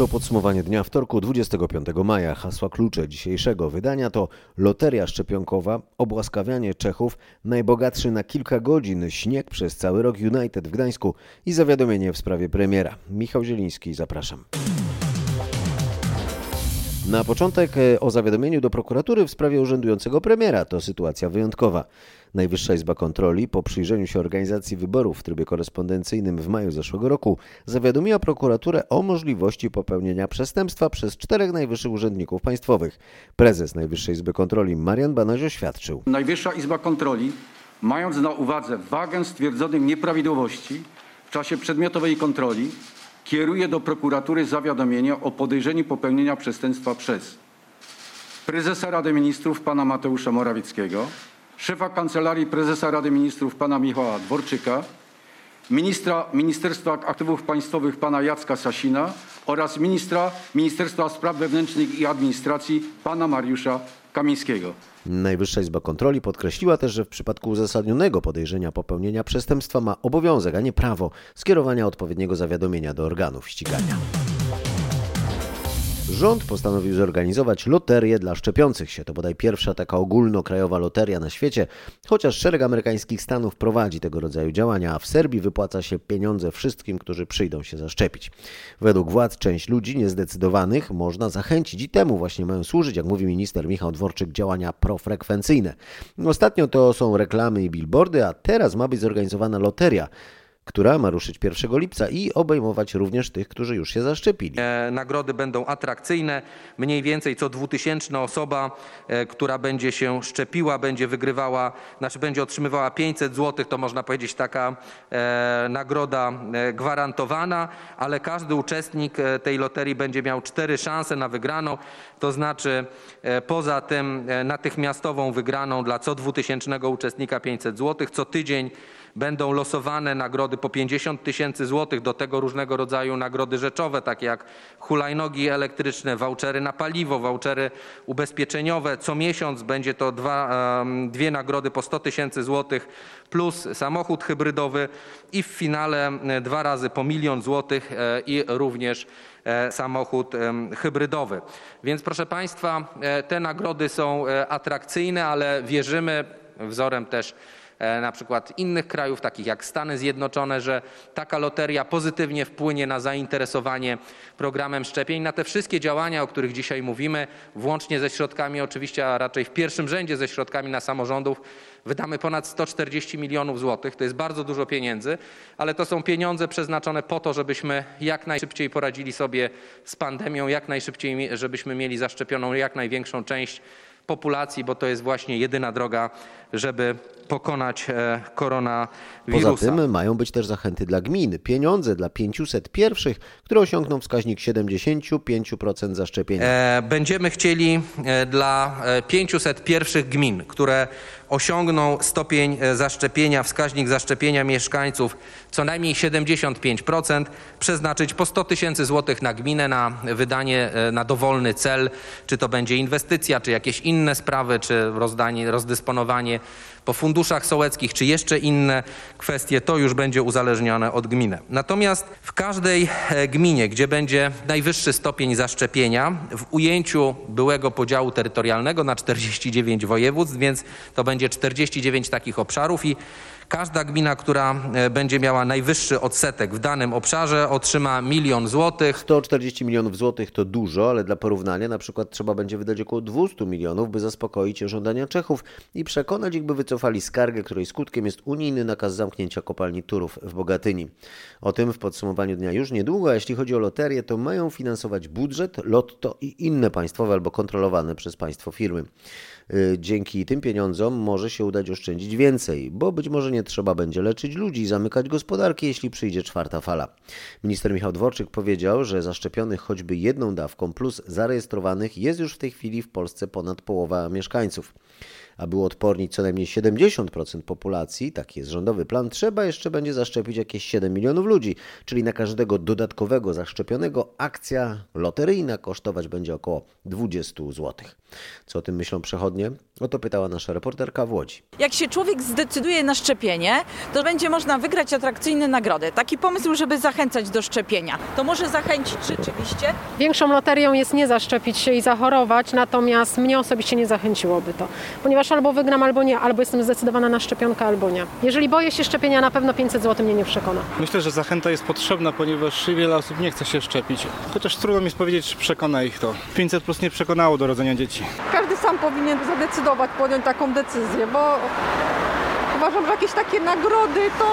To podsumowanie dnia wtorku 25 maja. Hasła klucze dzisiejszego wydania to loteria szczepionkowa, obłaskawianie Czechów, najbogatszy na kilka godzin śnieg przez cały rok United w Gdańsku i zawiadomienie w sprawie premiera. Michał Zieliński, zapraszam. Na początek e, o zawiadomieniu do prokuratury w sprawie urzędującego premiera. To sytuacja wyjątkowa. Najwyższa Izba Kontroli po przyjrzeniu się organizacji wyborów w trybie korespondencyjnym w maju zeszłego roku zawiadomiła prokuraturę o możliwości popełnienia przestępstwa przez czterech najwyższych urzędników państwowych. Prezes Najwyższej Izby Kontroli Marian Banaś oświadczył. Najwyższa Izba Kontroli, mając na uwadze wagę stwierdzonych nieprawidłowości w czasie przedmiotowej kontroli, kieruje do prokuratury zawiadomienie o podejrzeniu popełnienia przestępstwa przez prezesa Rady Ministrów pana Mateusza Morawieckiego, szefa Kancelarii Prezesa Rady Ministrów pana Michała Dworczyka, ministra Ministerstwa Aktywów Państwowych pana Jacka Sasina oraz ministra Ministerstwa Spraw Wewnętrznych i Administracji pana Mariusza Kamińskiego. Najwyższa Izba Kontroli podkreśliła też, że w przypadku uzasadnionego podejrzenia popełnienia przestępstwa ma obowiązek, a nie prawo skierowania odpowiedniego zawiadomienia do organów ścigania. Rząd postanowił zorganizować loterię dla szczepiących się. To bodaj pierwsza taka ogólnokrajowa loteria na świecie, chociaż szereg amerykańskich stanów prowadzi tego rodzaju działania, a w Serbii wypłaca się pieniądze wszystkim, którzy przyjdą się zaszczepić. Według władz część ludzi niezdecydowanych można zachęcić i temu właśnie mają służyć, jak mówi minister Michał Dworczyk, działania profrekwencyjne. Ostatnio to są reklamy i billboardy, a teraz ma być zorganizowana loteria która ma ruszyć 1 lipca i obejmować również tych, którzy już się zaszczepili. E, Nagrody będą atrakcyjne. Mniej więcej co 2000 osoba, e, która będzie się szczepiła, będzie wygrywała, znaczy będzie otrzymywała 500 zł. To można powiedzieć taka e, nagroda gwarantowana, ale każdy uczestnik tej loterii będzie miał cztery szanse na wygraną. To znaczy poza tym natychmiastową wygraną dla co 2000 uczestnika 500 zł, co tydzień będą losowane nagrody po 50 tysięcy złotych, do tego różnego rodzaju nagrody rzeczowe, takie jak hulajnogi elektryczne, vouchery na paliwo, vouchery ubezpieczeniowe. Co miesiąc będzie to dwa, dwie nagrody po 100 tysięcy złotych plus samochód hybrydowy i w finale dwa razy po milion złotych e, i również e, samochód hybrydowy. Więc proszę Państwa, e, te nagrody są atrakcyjne, ale wierzymy wzorem też na przykład innych krajów, takich jak Stany Zjednoczone, że taka loteria pozytywnie wpłynie na zainteresowanie programem szczepień, na te wszystkie działania, o których dzisiaj mówimy, włącznie ze środkami oczywiście, a raczej w pierwszym rzędzie ze środkami na samorządów, wydamy ponad 140 milionów złotych. To jest bardzo dużo pieniędzy, ale to są pieniądze przeznaczone po to, żebyśmy jak najszybciej poradzili sobie z pandemią, jak najszybciej, żebyśmy mieli zaszczepioną jak największą część populacji, bo to jest właśnie jedyna droga, żeby pokonać e, Poza koronawirusa. tym mają być też zachęty dla gmin. Pieniądze dla 500 pierwszych, które osiągną wskaźnik 75% zaszczepienia. E, Będziemy chcieli e, dla e, 500 pierwszych gmin, które osiągną stopień e, zaszczepienia, wskaźnik zaszczepienia mieszkańców co najmniej 75%, przeznaczyć po 100 tysięcy złotych na gminę na wydanie e, na dowolny cel, czy to będzie inwestycja, czy jakieś inne sprawy, czy rozdanie, rozdysponowanie po funduszach sołeckich, czy jeszcze inne kwestie, to już będzie uzależnione od gminy. Natomiast w każdej e, gminie, gdzie będzie najwyższy stopień zaszczepienia, w ujęciu byłego podziału terytorialnego na 49 województw, więc to będzie 49 takich obszarów i Każda gmina, która e, będzie miała najwyższy odsetek w danym obszarze, otrzyma milion złotych. 140 milionów złotych to dużo, ale dla porównania na przykład trzeba będzie wydać około 200 milionów, by zaspokoić żądania Czechów i przekonać ich, by wycofali skargę, której skutkiem jest unijny nakaz zamknięcia kopalni Turów w Bogatyni. O tym w podsumowaniu dnia już niedługo, a jeśli chodzi o loterię, to mają finansować budżet, lotto i inne państwowe albo kontrolowane przez państwo firmy. Y, Dzięki tym pieniądzom może się udać oszczędzić więcej, bo być może nie trzeba będzie leczyć ludzi i zamykać gospodarki, jeśli przyjdzie czwarta fala. Minister Michał Dworczyk powiedział, że zaszczepionych choćby jedną dawką plus zarejestrowanych jest już w tej chwili w Polsce ponad połowa mieszkańców. Aby uodpornić co najmniej 70% populacji, taki jest rządowy plan, trzeba jeszcze będzie zaszczepić jakieś 7 milionów ludzi, czyli na każdego dodatkowego zaszczepionego akcja loteryjna kosztować będzie około 20 zł. Co o tym myślą przechodnie? O to pytała nasza reporterka w Łodzi. Jak się człowiek zdecyduje na szczepienie, to będzie można wygrać atrakcyjne nagrody. Taki pomysł, żeby zachęcać do szczepienia. To może zachęcić rzeczywiście. Większą loterią jest nie zaszczepić się i zachorować, natomiast mnie osobiście nie zachęciłoby to, ponieważ albo wygram, albo nie, albo jestem zdecydowana na szczepionkę, albo nie. Jeżeli boję się szczepienia, na pewno 500 zł mnie nie przekona. Myślę, że zachęta jest potrzebna, ponieważ wiele osób nie chce się szczepić. Chociaż trudno mi jest powiedzieć, czy przekona ich to. 500 plus nie przekonało do rodzenia dzieci. Każdy sam powinien zadecydować, podjąć taką decyzję, bo uważam, że jakieś takie nagrody to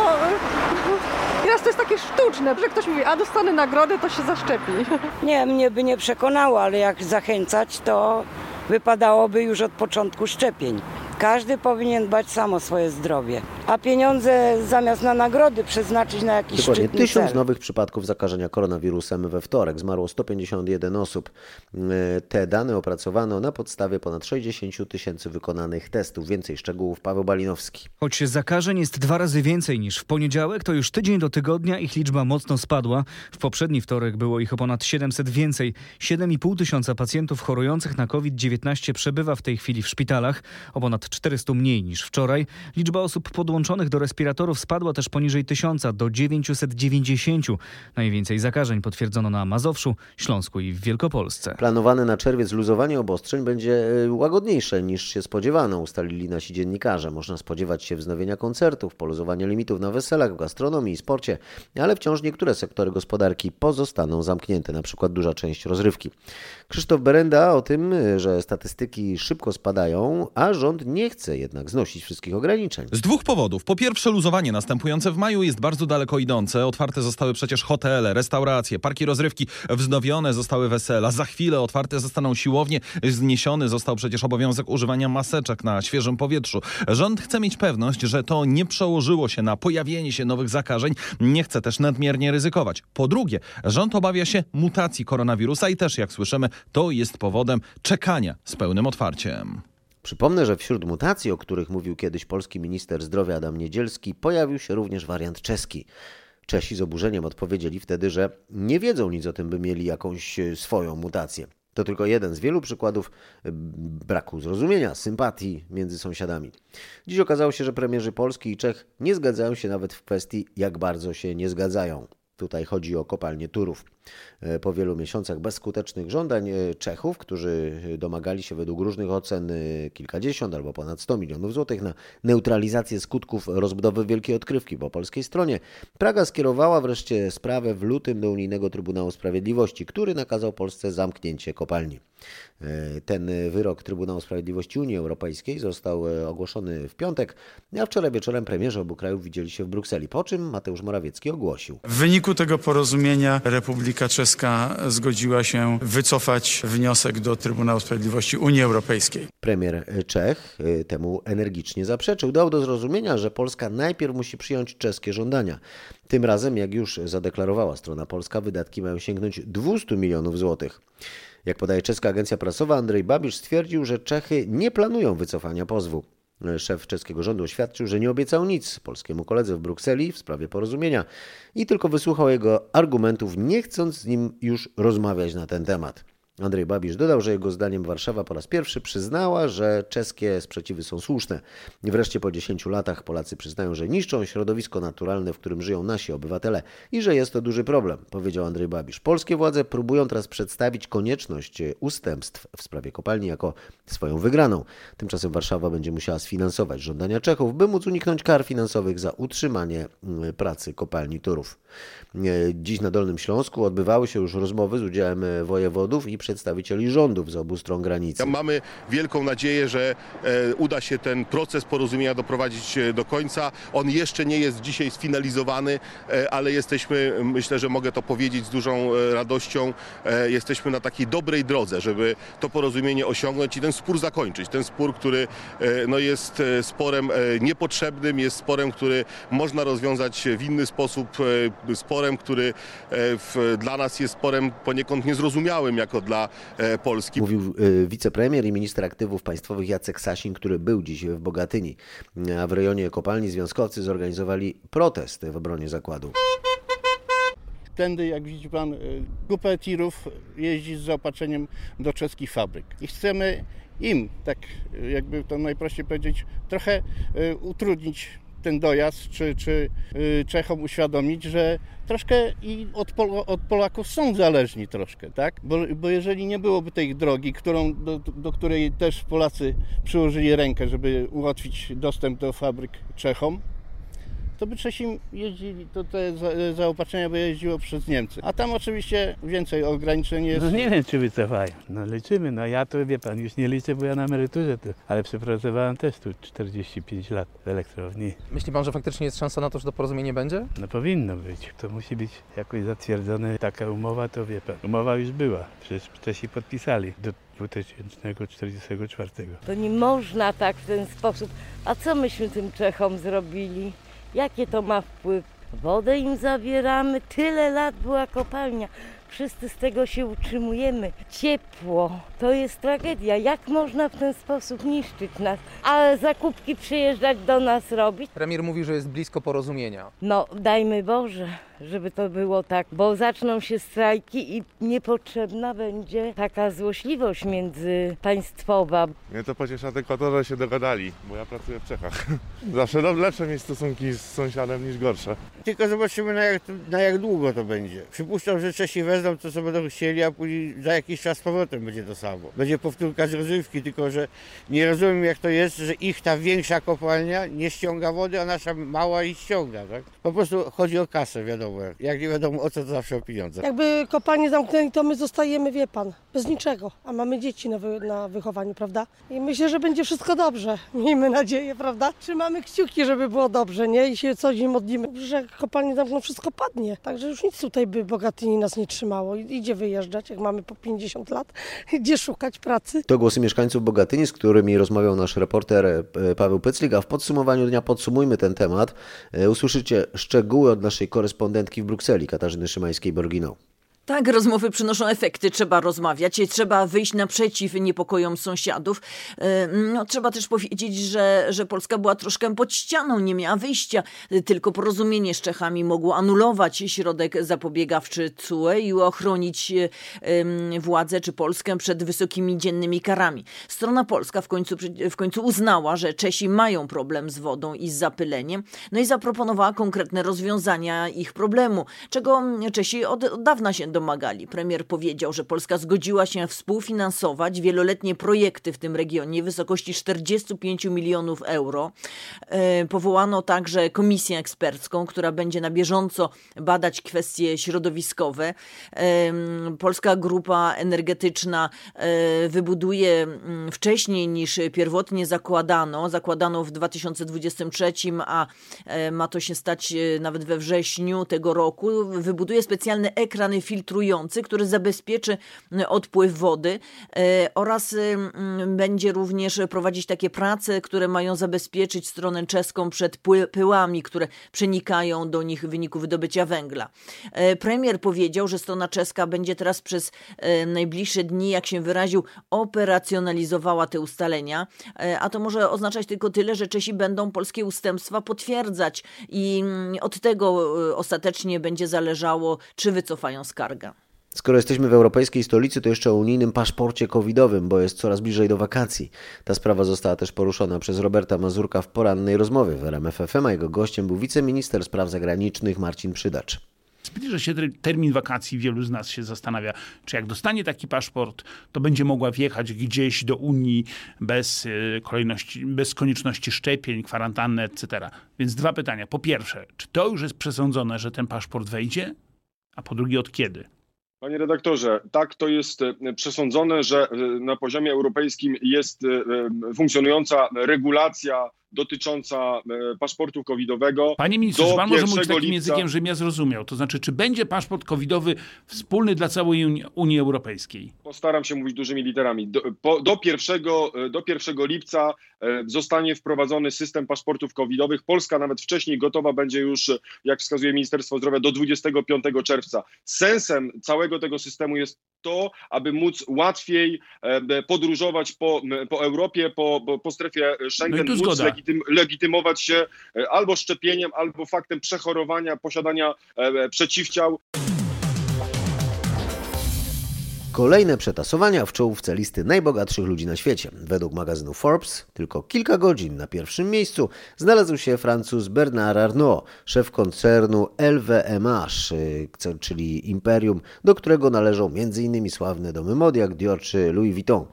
Teraz to jest takie sztuczne, że ktoś mówi, a dostanę nagrodę, to się zaszczepi. Nie, mnie by nie przekonało, ale jak zachęcać, to wypadałoby już od początku szczepień. Każdy powinien dbać sam o swoje zdrowie, a pieniądze zamiast na nagrody przeznaczyć na jakiś Dokładnie szczytny tysiąc cel. nowych przypadków zakażenia koronawirusem we wtorek. Zmarło 151 osób. E, Te dane opracowano na podstawie ponad 60 tysięcy wykonanych testów. Więcej szczegółów Paweł Balinowski. Choć zakażeń jest dwa razy więcej niż w poniedziałek, to już tydzień do tygodnia ich liczba mocno spadła. W poprzedni wtorek było ich o ponad 700 więcej. 7,5 tysiąca pacjentów chorujących na COVID-19 przebywa w tej chwili w szpitalach, o ponad 400 mniej niż wczoraj. Liczba osób podłączonych do respiratorów spadła też poniżej 1000 do 990. Najwięcej zakażeń potwierdzono na Mazowszu, Śląsku i w Wielkopolsce. Planowane na czerwiec luzowanie obostrzeń będzie e, łagodniejsze niż się spodziewano, ustalili nasi dziennikarze. Można spodziewać się wznowienia koncertów, poluzowania limitów na weselach, w gastronomii i sporcie, ale wciąż niektóre sektory gospodarki pozostaną zamknięte, na przykład duża część rozrywki. Krzysztof Berenda o tym, e, że statystyki szybko spadają, a rząd nie chce jednak znosić wszystkich ograniczeń. Z dwóch powodów. Po pierwsze, luzowanie następujące w maju jest bardzo daleko idące. Otwarte zostały przecież hotele, restauracje, parki rozrywki, wznowione zostały wesela. Za chwilę otwarte zostaną siłownie. Zniesiony został przecież obowiązek używania maseczek na świeżym powietrzu. Rząd chce mieć pewność, że to nie przełożyło się na pojawienie się nowych zakażeń. Nie chce też nadmiernie ryzykować. Po drugie, rząd obawia się mutacji koronawirusa i też, jak słyszymy, to jest powodem czekania z pełnym otwarciem. Przypomnę, że wśród mutacji, o których mówił kiedyś polski minister zdrowia Adam Niedzielski, pojawił się również wariant czeski. Czesi z oburzeniem odpowiedzieli wtedy, że nie wiedzą nic o tym, by mieli jakąś e, swoją mutację. To tylko jeden z wielu przykładów e, braku zrozumienia, sympatii między sąsiadami. Dziś okazało się, że premierzy Polski i Czech nie zgadzają się nawet w kwestii, jak bardzo się nie zgadzają. Tutaj chodzi o kopalnię Turów. E, Po wielu miesiącach bezskutecznych żądań e, Czechów, którzy domagali się według różnych ocen e, kilkadziesiąt albo ponad 100 milionów złotych na neutralizację skutków rozbudowy Wielkiej Odkrywki po polskiej stronie, Praga skierowała wreszcie sprawę w lutym do Unijnego Trybunału Sprawiedliwości, który nakazał Polsce zamknięcie kopalni. E, Ten wyrok Trybunału Sprawiedliwości Unii Europejskiej został e, ogłoszony w piątek, a wczoraj wieczorem premierzy obu krajów widzieli się w Brukseli, po czym Mateusz Morawiecki ogłosił. W wyniku tego porozumienia Republika Czeska zgodziła się wycofać wniosek do Trybunału Sprawiedliwości Unii Europejskiej. Premier Czech y, temu energicznie zaprzeczył. Dał do zrozumienia, że Polska najpierw musi przyjąć czeskie żądania. Tym razem, jak już zadeklarowała strona polska, wydatki mają sięgnąć 200 milionów złotych. Jak podaje czeska agencja prasowa, Andrzej Babisz stwierdził, że Czechy nie planują wycofania pozwu. Szef czeskiego rządu oświadczył, że nie obiecał nic polskiemu koledze w Brukseli w sprawie porozumienia i tylko wysłuchał jego argumentów, nie chcąc z nim już rozmawiać na ten temat. Andrzej Babisz dodał, że jego zdaniem Warszawa po raz pierwszy przyznała, że czeskie sprzeciwy są słuszne. Wreszcie po 10 latach Polacy przyznają, że niszczą środowisko naturalne, w którym żyją nasi obywatele i że jest to duży problem, powiedział Andrzej Babisz. Polskie władze próbują teraz przedstawić konieczność ustępstw w sprawie kopalni jako swoją wygraną. Tymczasem Warszawa będzie musiała sfinansować żądania Czechów, by móc uniknąć kar finansowych za utrzymanie pracy kopalni Turów. E, Dziś na Dolnym Śląsku odbywały się już rozmowy z udziałem e, wojewodów i przedstawicieli rządów z obu stron granicy. Mamy wielką nadzieję, że e, uda się ten proces porozumienia doprowadzić e, do końca. On jeszcze nie jest dzisiaj sfinalizowany, e, ale jesteśmy, myślę, że mogę to powiedzieć z dużą radością, jesteśmy na takiej dobrej drodze, żeby to porozumienie osiągnąć i ten spór zakończyć. Ten spór, który no, jest sporem niepotrzebnym, jest sporem, który można rozwiązać w inny sposób, sporem, który w, dla nas jest sporem poniekąd niezrozumiałym jako dla dla Polski. Mówił wicepremier i minister aktywów państwowych Jacek Sasin, który był dziś w Bogatyni. A w rejonie kopalni związkowcy zorganizowali protest w obronie zakładu. Tędy, jak widzi pan, grupę tirów jeździ z zaopatrzeniem do czeskich fabryk. I chcemy im, tak jakby to najprościej powiedzieć, trochę utrudnić ten dojazd, czy, czy Czechom uświadomić, że troszkę i od, Pol od Polaków są zależni troszkę, tak? Bo, bo jeżeli nie byłoby tej drogi, którą, do, do której też Polacy przyłożyli rękę, żeby ułatwić dostęp do fabryk Czechom, to by Czesi jeździli, to te zaopatrzenia by jeździło przez Niemcy. A tam oczywiście więcej ograniczeń jest. No nie wiem, czy wycofają. No liczymy, no ja to wie pan, już nie liczę, bo ja na emeryturze, to, ale przepracowałem też tu 45 lat w elektrowni. Myśli pan, że faktycznie jest szansa na to, że to porozumienie będzie? No powinno być. To musi być jakoś zatwierdzone. Taka umowa to wie pan. Umowa już była, przecież Czesi podpisali do 2044. To nie można tak w ten sposób. A co myśmy tym Czechom zrobili? Jakie to ma wpływ? Wodę im zabieramy, tyle lat była kopalnia. Wszyscy z tego się utrzymujemy. Ciepło to jest tragedia. Jak można w ten sposób niszczyć nas? A zakupki przyjeżdżać do nas robić? Premier mówi, że jest blisko porozumienia. No, dajmy Boże, żeby to było tak, bo zaczną się strajki i niepotrzebna będzie taka złośliwość międzypaństwowa. Mnie to pociesza tylko to, że się dogadali, bo ja pracuję w Czechach. Zawsze lepsze mieć stosunki z sąsiadem niż gorsze. Tylko zobaczymy na jak, na jak długo to będzie. Przypuszczam, że Czesi wezmą to, co będą chcieli, a później za jakiś czas z powrotem będzie to samo. Będzie powtórka z rozrywki, tylko że nie rozumiem jak to jest, że ich ta większa kopalnia nie ściąga wody, a nasza mała i ściąga. Tak? Po prostu chodzi o kasę, wiadomo. Jak nie wiadomo o co, to zawsze o pieniądze. Jakby kopalnię zamknęli, to my zostajemy, wie pan, bez niczego, a mamy dzieci na, wy, na wychowaniu, prawda? I myślę, że będzie wszystko dobrze. Miejmy nadzieję, prawda? Trzymamy kciuki, żeby było dobrze, nie? I się co dzień modlimy, że kopalnie zamkną, wszystko padnie. Także już nic tutaj by Bogatyni nas nie trzymało. Idzie wyjeżdżać, jak mamy po 50 lat, gdzie szukać pracy. To głosy mieszkańców Bogatyni, z którymi rozmawiał nasz reporter e, Paweł Pyclik, a w podsumowaniu dnia podsumujmy ten temat. E, usłyszycie szczegóły od naszej korespondentki w Brukseli, Katarzyny Szymańskiej-Borginą. Tak, rozmowy przynoszą efekty, trzeba rozmawiać, trzeba wyjść naprzeciw niepokojom sąsiadów. No, trzeba też powiedzieć, że, że Polska była troszkę pod ścianą, nie miała wyjścia. Tylko porozumienie z Czechami mogło anulować środek zapobiegawczy CUE i ochronić władzę czy Polskę przed wysokimi dziennymi karami. Strona polska w końcu, w końcu uznała, że Czesi mają problem z wodą i z zapyleniem, no i zaproponowała konkretne rozwiązania ich problemu, czego Czesi od, od dawna się domagali. Premier powiedział, że Polska zgodziła się współfinansować wieloletnie projekty w tym regionie w wysokości 45 milionów euro. Powołano także komisję ekspercką, która będzie na bieżąco badać kwestie środowiskowe. Polska Grupa Energetyczna wybuduje wcześniej niż pierwotnie zakładano. Zakładano w 2023, a ma to się stać nawet we wrześniu tego roku. Wybuduje specjalne ekrany filtrujący, który zabezpieczy odpływ wody oraz będzie również prowadzić takie prace, które mają zabezpieczyć stronę czeską przed pyłami, które przenikają do nich w wyniku wydobycia węgla. Premier powiedział, że strona czeska będzie teraz przez najbliższe dni, jak się wyraził, operacjonalizowała te ustalenia, a to może oznaczać tylko tyle, że Czesi będą polskie ustępstwa potwierdzać i od tego ostatecznie będzie zależało, czy wycofają skargę. Skoro jesteśmy w europejskiej stolicy, to jeszcze o unijnym paszporcie covidowym, bo jest coraz bliżej do wakacji. Ta sprawa została też poruszona przez Roberta Mazurka w porannej rozmowie w RMFFM, a jego gościem był wiceminister spraw zagranicznych Marcin Przydacz. Zbliża się termin wakacji, wielu z nas się zastanawia, czy jak dostanie taki paszport, to będzie mogła wjechać gdzieś do Unii bez, kolejności, bez konieczności szczepień, kwarantanny, etc. Więc dwa pytania. Po pierwsze, czy to już jest przesądzone, że ten paszport wejdzie? A po drugie, od kiedy? Panie redaktorze, tak to jest przesądzone, że na poziomie europejskim jest funkcjonująca regulacja dotycząca e, paszportu covidowego. Panie ministrze, do czy pan może 1 mówić takim lipca- językiem, żebym ja zrozumiał? To znaczy, czy będzie paszport covidowy wspólny dla całej Unii, Unii Europejskiej? Postaram się mówić dużymi literami. Do, po, do, 1, do 1 lipca e, zostanie wprowadzony system paszportów covidowych. Polska nawet wcześniej gotowa będzie już, e, jak wskazuje Ministerstwo Zdrowia, do 25 czerwca. Sensem całego tego systemu jest to, aby móc łatwiej e, podróżować po, po Europie, po, po, strefie Schengen, No i tu móc zgoda. Legitym, legitymować się e, albo szczepieniem, albo faktem przechorowania, posiadania e, przeciwciał. Kolejne przetasowania w czołówce listy najbogatszych ludzi na świecie. Według magazynu Forbes tylko kilka godzin na pierwszym miejscu znalazł się Francuz Bernard Arnault, szef koncernu LVMH, y, czyli imperium, do którego należą m.in. sławne domy mody jak Dior czy Louis Vuitton.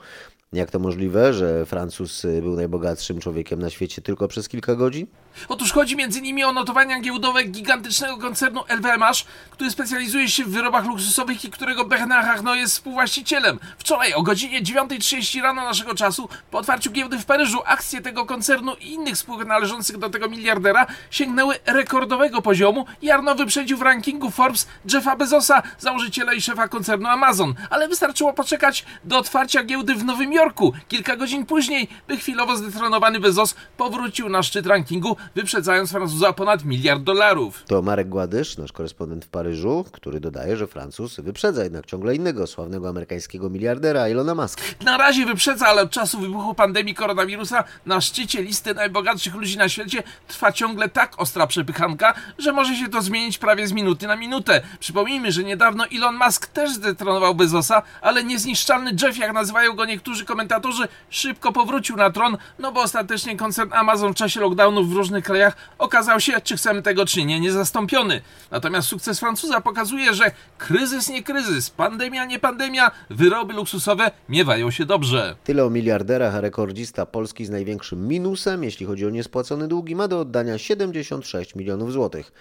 Jak to możliwe, że Francuz y, był najbogatszym człowiekiem na świecie tylko przez kilka godzin? Otóż chodzi m.in. o notowania giełdowe gigantycznego koncernu LVMH, który specjalizuje się w wyrobach luksusowych i którego Bernard Arnault jest współwłaścicielem. Wczoraj o godzinie 9.30 rano naszego czasu, po otwarciu giełdy w Paryżu, akcje tego koncernu i innych spółek należących do tego miliardera sięgnęły rekordowego poziomu i Arnault wyprzedził w rankingu Forbes Jeffa Bezosa, założyciela i szefa koncernu Amazon. Ale wystarczyło poczekać do otwarcia giełdy w Nowym Jorku. Kilka godzin później, by chwilowo zdetronowany Bezos powrócił na szczyt rankingu, wyprzedzając Francuza o ponad miliard dolarów. To Marek Gładysz, nasz korespondent w Paryżu, który dodaje, że Francuz wyprzedza jednak ciągle innego sławnego amerykańskiego miliardera Ilona Muska. Na razie wyprzedza, ale od czasu wybuchu pandemii koronawirusa na szczycie listy najbogatszych ludzi na świecie trwa ciągle tak ostra przepychanka, że może się to zmienić prawie z minuty na minutę. Przypomnijmy, że niedawno Elon Musk też zdetronował Bezosa, ale niezniszczalny Jeff, jak nazywają go niektórzy komentatorzy, szybko powrócił na tron, no bo ostatecznie koncern Amazon w czasie lockdownów w różnych krajach okazał się, czy chcemy tego czy nie, niezastąpiony. Natomiast sukces Francuza pokazuje, że kryzys nie kryzys, pandemia nie pandemia, wyroby luksusowe miewają się dobrze. Tyle o miliarderach, a rekordzista Polski z największym minusem, jeśli chodzi o niespłacone długi, ma do oddania 76 milionów złotych.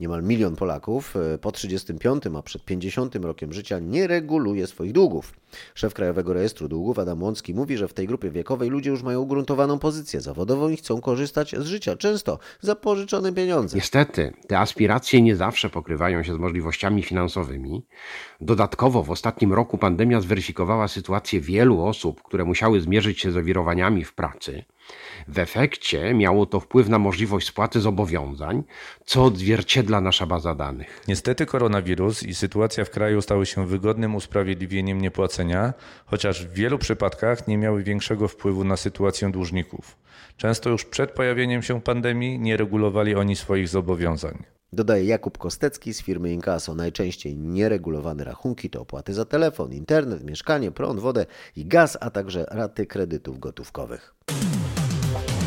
Niemal milion Polaków e, po 35, a przed 50 rokiem życia nie reguluje swoich długów. Szef Krajowego Rejestru Długów Adam Łącki mówi, że w tej grupie wiekowej ludzie już mają ugruntowaną pozycję zawodową i chcą korzystać z życia, często za pożyczone pieniądze. Niestety, te aspiracje nie zawsze pokrywają się z możliwościami finansowymi. Dodatkowo w ostatnim roku pandemia zweryfikowała sytuację wielu osób, które musiały zmierzyć się z zawirowaniami w pracy. W efekcie miało to wpływ na możliwość spłaty zobowiązań, co odzwierciedla nasza baza danych. Niestety koronawirus i sytuacja w kraju stały się wygodnym usprawiedliwieniem niepłacenia, chociaż w wielu przypadkach nie miały większego wpływu na sytuację dłużników. Często już przed pojawieniem się pandemii nie regulowali oni swoich zobowiązań. Dodaje Jakub Kostecki z firmy Inkaso. Najczęściej nieregulowane rachunki to opłaty za telefon, internet, mieszkanie, prąd, wodę i gaz, a także raty kredytów gotówkowych.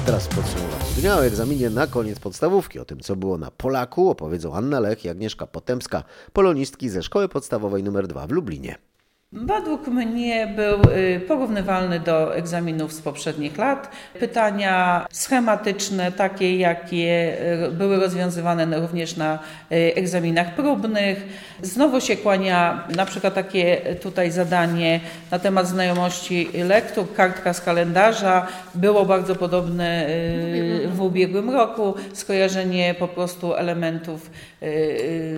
Teraz podsumowanie dnia o egzaminie na koniec podstawówki. O tym, co było na Polaku, opowiedzą Anna Lech i Agnieszka Potępska, polonistki ze Szkoły Podstawowej nr 2 w Lublinie. Według mnie był y, porównywalny do egzaminów z poprzednich lat. Pytania schematyczne, takie jakie y, były rozwiązywane również na y, egzaminach próbnych. Znowu się kłania na przykład takie tutaj zadanie na temat znajomości lektur, kartka z kalendarza. Było bardzo podobne w ubiegłym roku. Skojarzenie po prostu elementów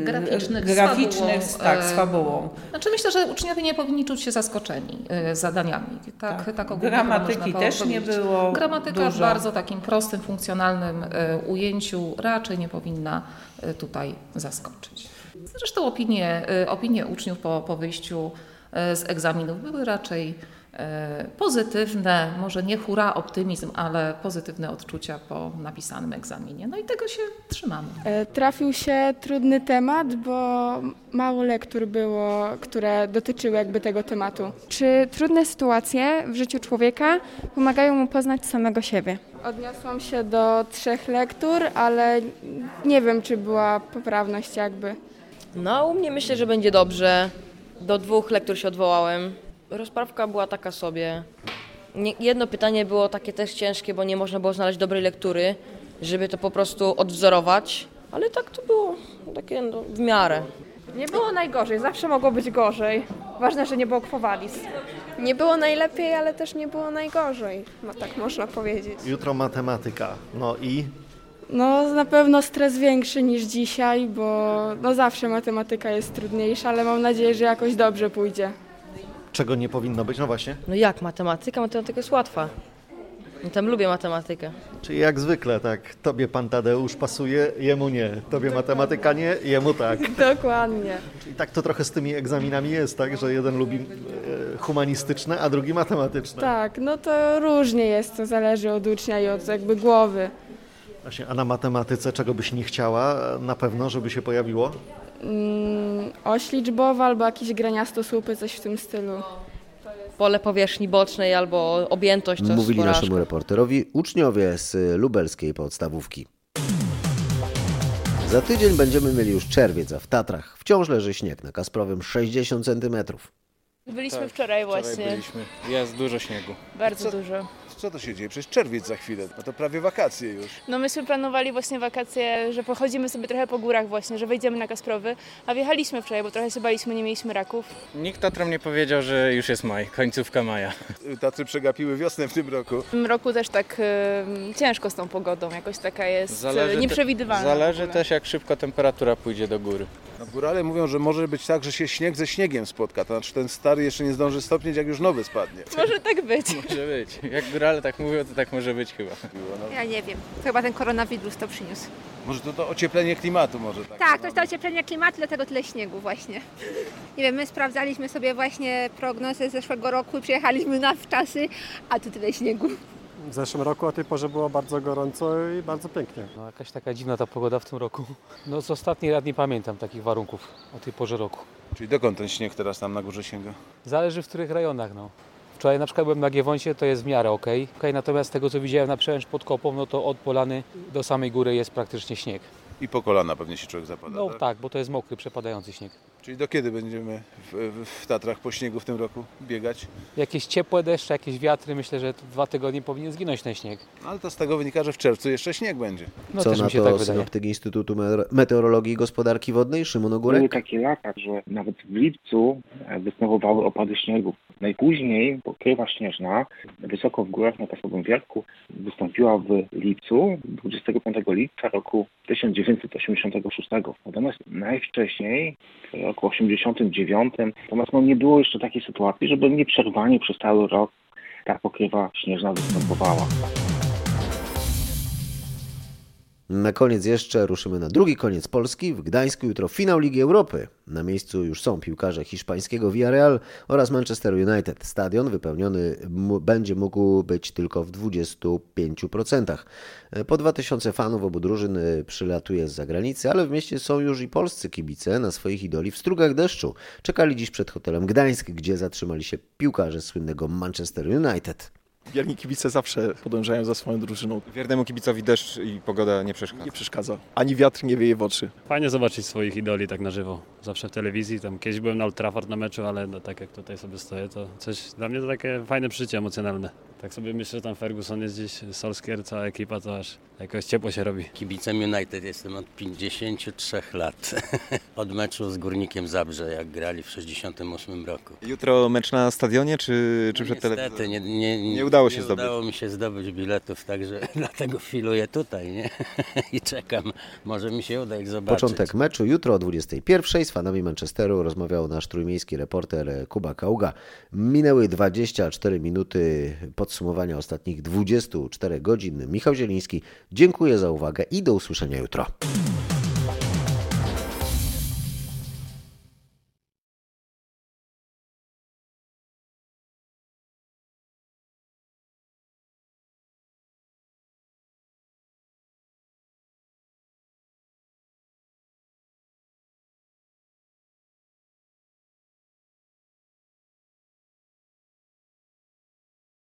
graficznych, graficznych z fabułą. tak, z fabułą. Znaczy myślę, że uczniowie nie powinni czuć się zaskoczeni y, zadaniami. Tak, tak. tak ogólnie Gramatyki można też nie było Gramatyka w dużo. bardzo takim prostym, funkcjonalnym y, ujęciu raczej nie powinna y, tutaj zaskoczyć. Zresztą opinie, opinie uczniów po, po wyjściu z egzaminów były raczej pozytywne, może nie hura optymizm, ale pozytywne odczucia po napisanym egzaminie. No i tego się trzymamy. E, Trafił się trudny temat, bo mało lektur było, które dotyczyły jakby tego tematu. Czy trudne sytuacje w życiu człowieka pomagają mu poznać samego siebie? Odniosłam się do trzech lektur, ale nie wiem, czy była poprawność jakby. No, u mnie myślę, że będzie dobrze. Do dwóch lektur się odwołałem. Rozprawka była taka sobie. Nie, jedno pytanie było takie też ciężkie, bo nie można było znaleźć dobrej lektury, żeby to po prostu odwzorować, ale tak to było takie no, w miarę. Nie było najgorzej, zawsze mogło być gorzej. Ważne, że nie było kwowalis. Nie było najlepiej, ale też nie było najgorzej, no tak można powiedzieć. Jutro matematyka. No i No na pewno stres większy niż dzisiaj, bo no zawsze matematyka jest trudniejsza, ale mam nadzieję, że jakoś dobrze pójdzie. Czego nie powinno być? No właśnie. No jak matematyka? Matematyka jest łatwa. Ja tam lubię matematykę. Czyli jak zwykle, tak, tobie pan Tadeusz pasuje, jemu nie. Tobie matematyka nie, jemu tak. Dokładnie. I tak to trochę z tymi egzaminami jest, tak, że jeden lubi e, humanistyczne, a drugi matematyczne. Tak, no to różnie jest, to zależy od ucznia i od jakby głowy. Właśnie, a na matematyce czego byś nie chciała na pewno, żeby się pojawiło? Mm, oś liczbowa albo jakieś graniastosłupy, coś w tym stylu. Pole powierzchni bocznej albo objętość to Mówili porażka. naszemu reporterowi uczniowie z lubelskiej podstawówki. Za tydzień będziemy mieli już czerwiec, a w Tatrach wciąż leży śnieg na Kasprowym 60 cm. Byliśmy wczoraj właśnie. byliśmy. Jest dużo śniegu. Bardzo dużo. Co to się dzieje? Przecież czerwiec za chwilę, no to prawie wakacje już. No myśmy planowali właśnie wakacje, że pochodzimy sobie trochę po górach właśnie, że wejdziemy na Kasprowy, a wjechaliśmy wczoraj, bo trochę się baliśmy, nie mieliśmy raków. Nikt Tatrom nie powiedział, że już jest maj, końcówka maja. Tatry przegapiły wiosnę w tym roku. W tym roku też tak y, ciężko z tą pogodą, jakoś taka jest Zależy y, nieprzewidywalna. w Zależy też jak szybko temperatura pójdzie do góry. No górale mówią, że może być tak, że się śnieg ze śniegiem spotka, to znaczy ten stary jeszcze nie zdąży stopnieć, jak już nowy spadnie. Może tak być. Może być. Jak górale tak mówią, to tak może być chyba. Ja nie wiem. Chyba ten koronawirus to przyniósł. Może to, to ocieplenie klimatu może tak. Tak, to jest to ocieplenie klimatu, dlatego tyle śniegu właśnie. Nie wiem, my sprawdzaliśmy sobie właśnie prognozę z zeszłego roku i przyjechaliśmy na wczasy, a tu tyle śniegu. W zeszłym roku o tej porze było bardzo gorąco i bardzo pięknie. No, jakaś taka dziwna ta pogoda w tym roku. No z ostatnich lat nie pamiętam takich warunków o tej porze roku. Czyli dokąd ten śnieg teraz tam na górze sięga? Zależy w których rejonach. No. Wczoraj na przykład byłem na Giewoncie, to jest w miarę ok. okay. Natomiast z tego co widziałem na przełęcz pod kopą, no to od Polany do samej góry jest praktycznie śnieg. I po kolana pewnie się człowiek zapada. No tak? tak, bo to jest mokry, przepadający śnieg. Czyli do kiedy będziemy w, w, Tatrach po śniegu w tym roku biegać? Jakieś ciepłe deszcze, jakieś wiatry, myślę, że dwa tygodnie powinien zginąć ten śnieg. No, ale to z tego wynika, że w czerwcu jeszcze śnieg będzie. No Co też na mi się to tak wydaje. synoptyk Instytutu Meteor- Meteorologii i Gospodarki Wodnej Szymon Ogórek? Były takie lata, że nawet w lipcu e, występowały opady śniegu. Najpóźniej pokrywa śnieżna wysoko w górach na Kasowym Wierku wystąpiła w lipcu, 25 lipca roku 1986. Natomiast najwcześniej, w roku 89, natomiast no nie było jeszcze takiej sytuacji, żeby nieprzerwanie przez cały rok ta pokrywa śnieżna występowała. Na koniec jeszcze ruszymy na drugi koniec Polski. W Gdańsku jutro finał Ligi Europy. Na miejscu już są piłkarze hiszpańskiego Villarreal oraz Manchester United. Stadion wypełniony będzie mógł być tylko w 25%. Po 2000 fanów obu drużyn y, przylatuje z zagranicy, ale w mieście są już i polscy kibice na swoich idoli w strugach deszczu. Czekali dziś przed hotelem Gdańsk, gdzie zatrzymali się piłkarze słynnego Manchester United. Wierni kibice zawsze podążają za swoją drużyną. Wiernemu kibicowi deszcz i pogoda nie przeszkadza. Nie przeszkadza. Ani wiatr nie wieje w oczy. Fajnie zobaczyć swoich idoli tak na żywo. Zawsze w telewizji, tam kiedyś byłem na Old Trafford na meczu, ale no, tak jak tutaj sobie stoję, to coś dla mnie to takie fajne przeżycie emocjonalne. Tak sobie myślę, że tam Ferguson jest gdzieś, Solskjaer, cała ekipa, to aż jakoś ciepło się robi. Kibicem United jestem od 53 lat. Od meczu z Górnikiem Zabrze, jak grali w 68 roku. Jutro mecz na stadionie, czy, czy No przed niestety, telewizorem? nie, nie, Nie udało się nie zdobyć. udało mi się zdobyć biletów, także dlatego filuję tutaj nie? i czekam. Może mi się uda ich zobaczyć. Początek meczu jutro o 21.00 z fanami Manchesteru rozmawiał nasz trójmiejski reporter Kuba Kauga. Minęły 24 minuty podsumowania ostatnich 24 godzin. Michał Zieliński, dziękuję za uwagę i do usłyszenia jutro.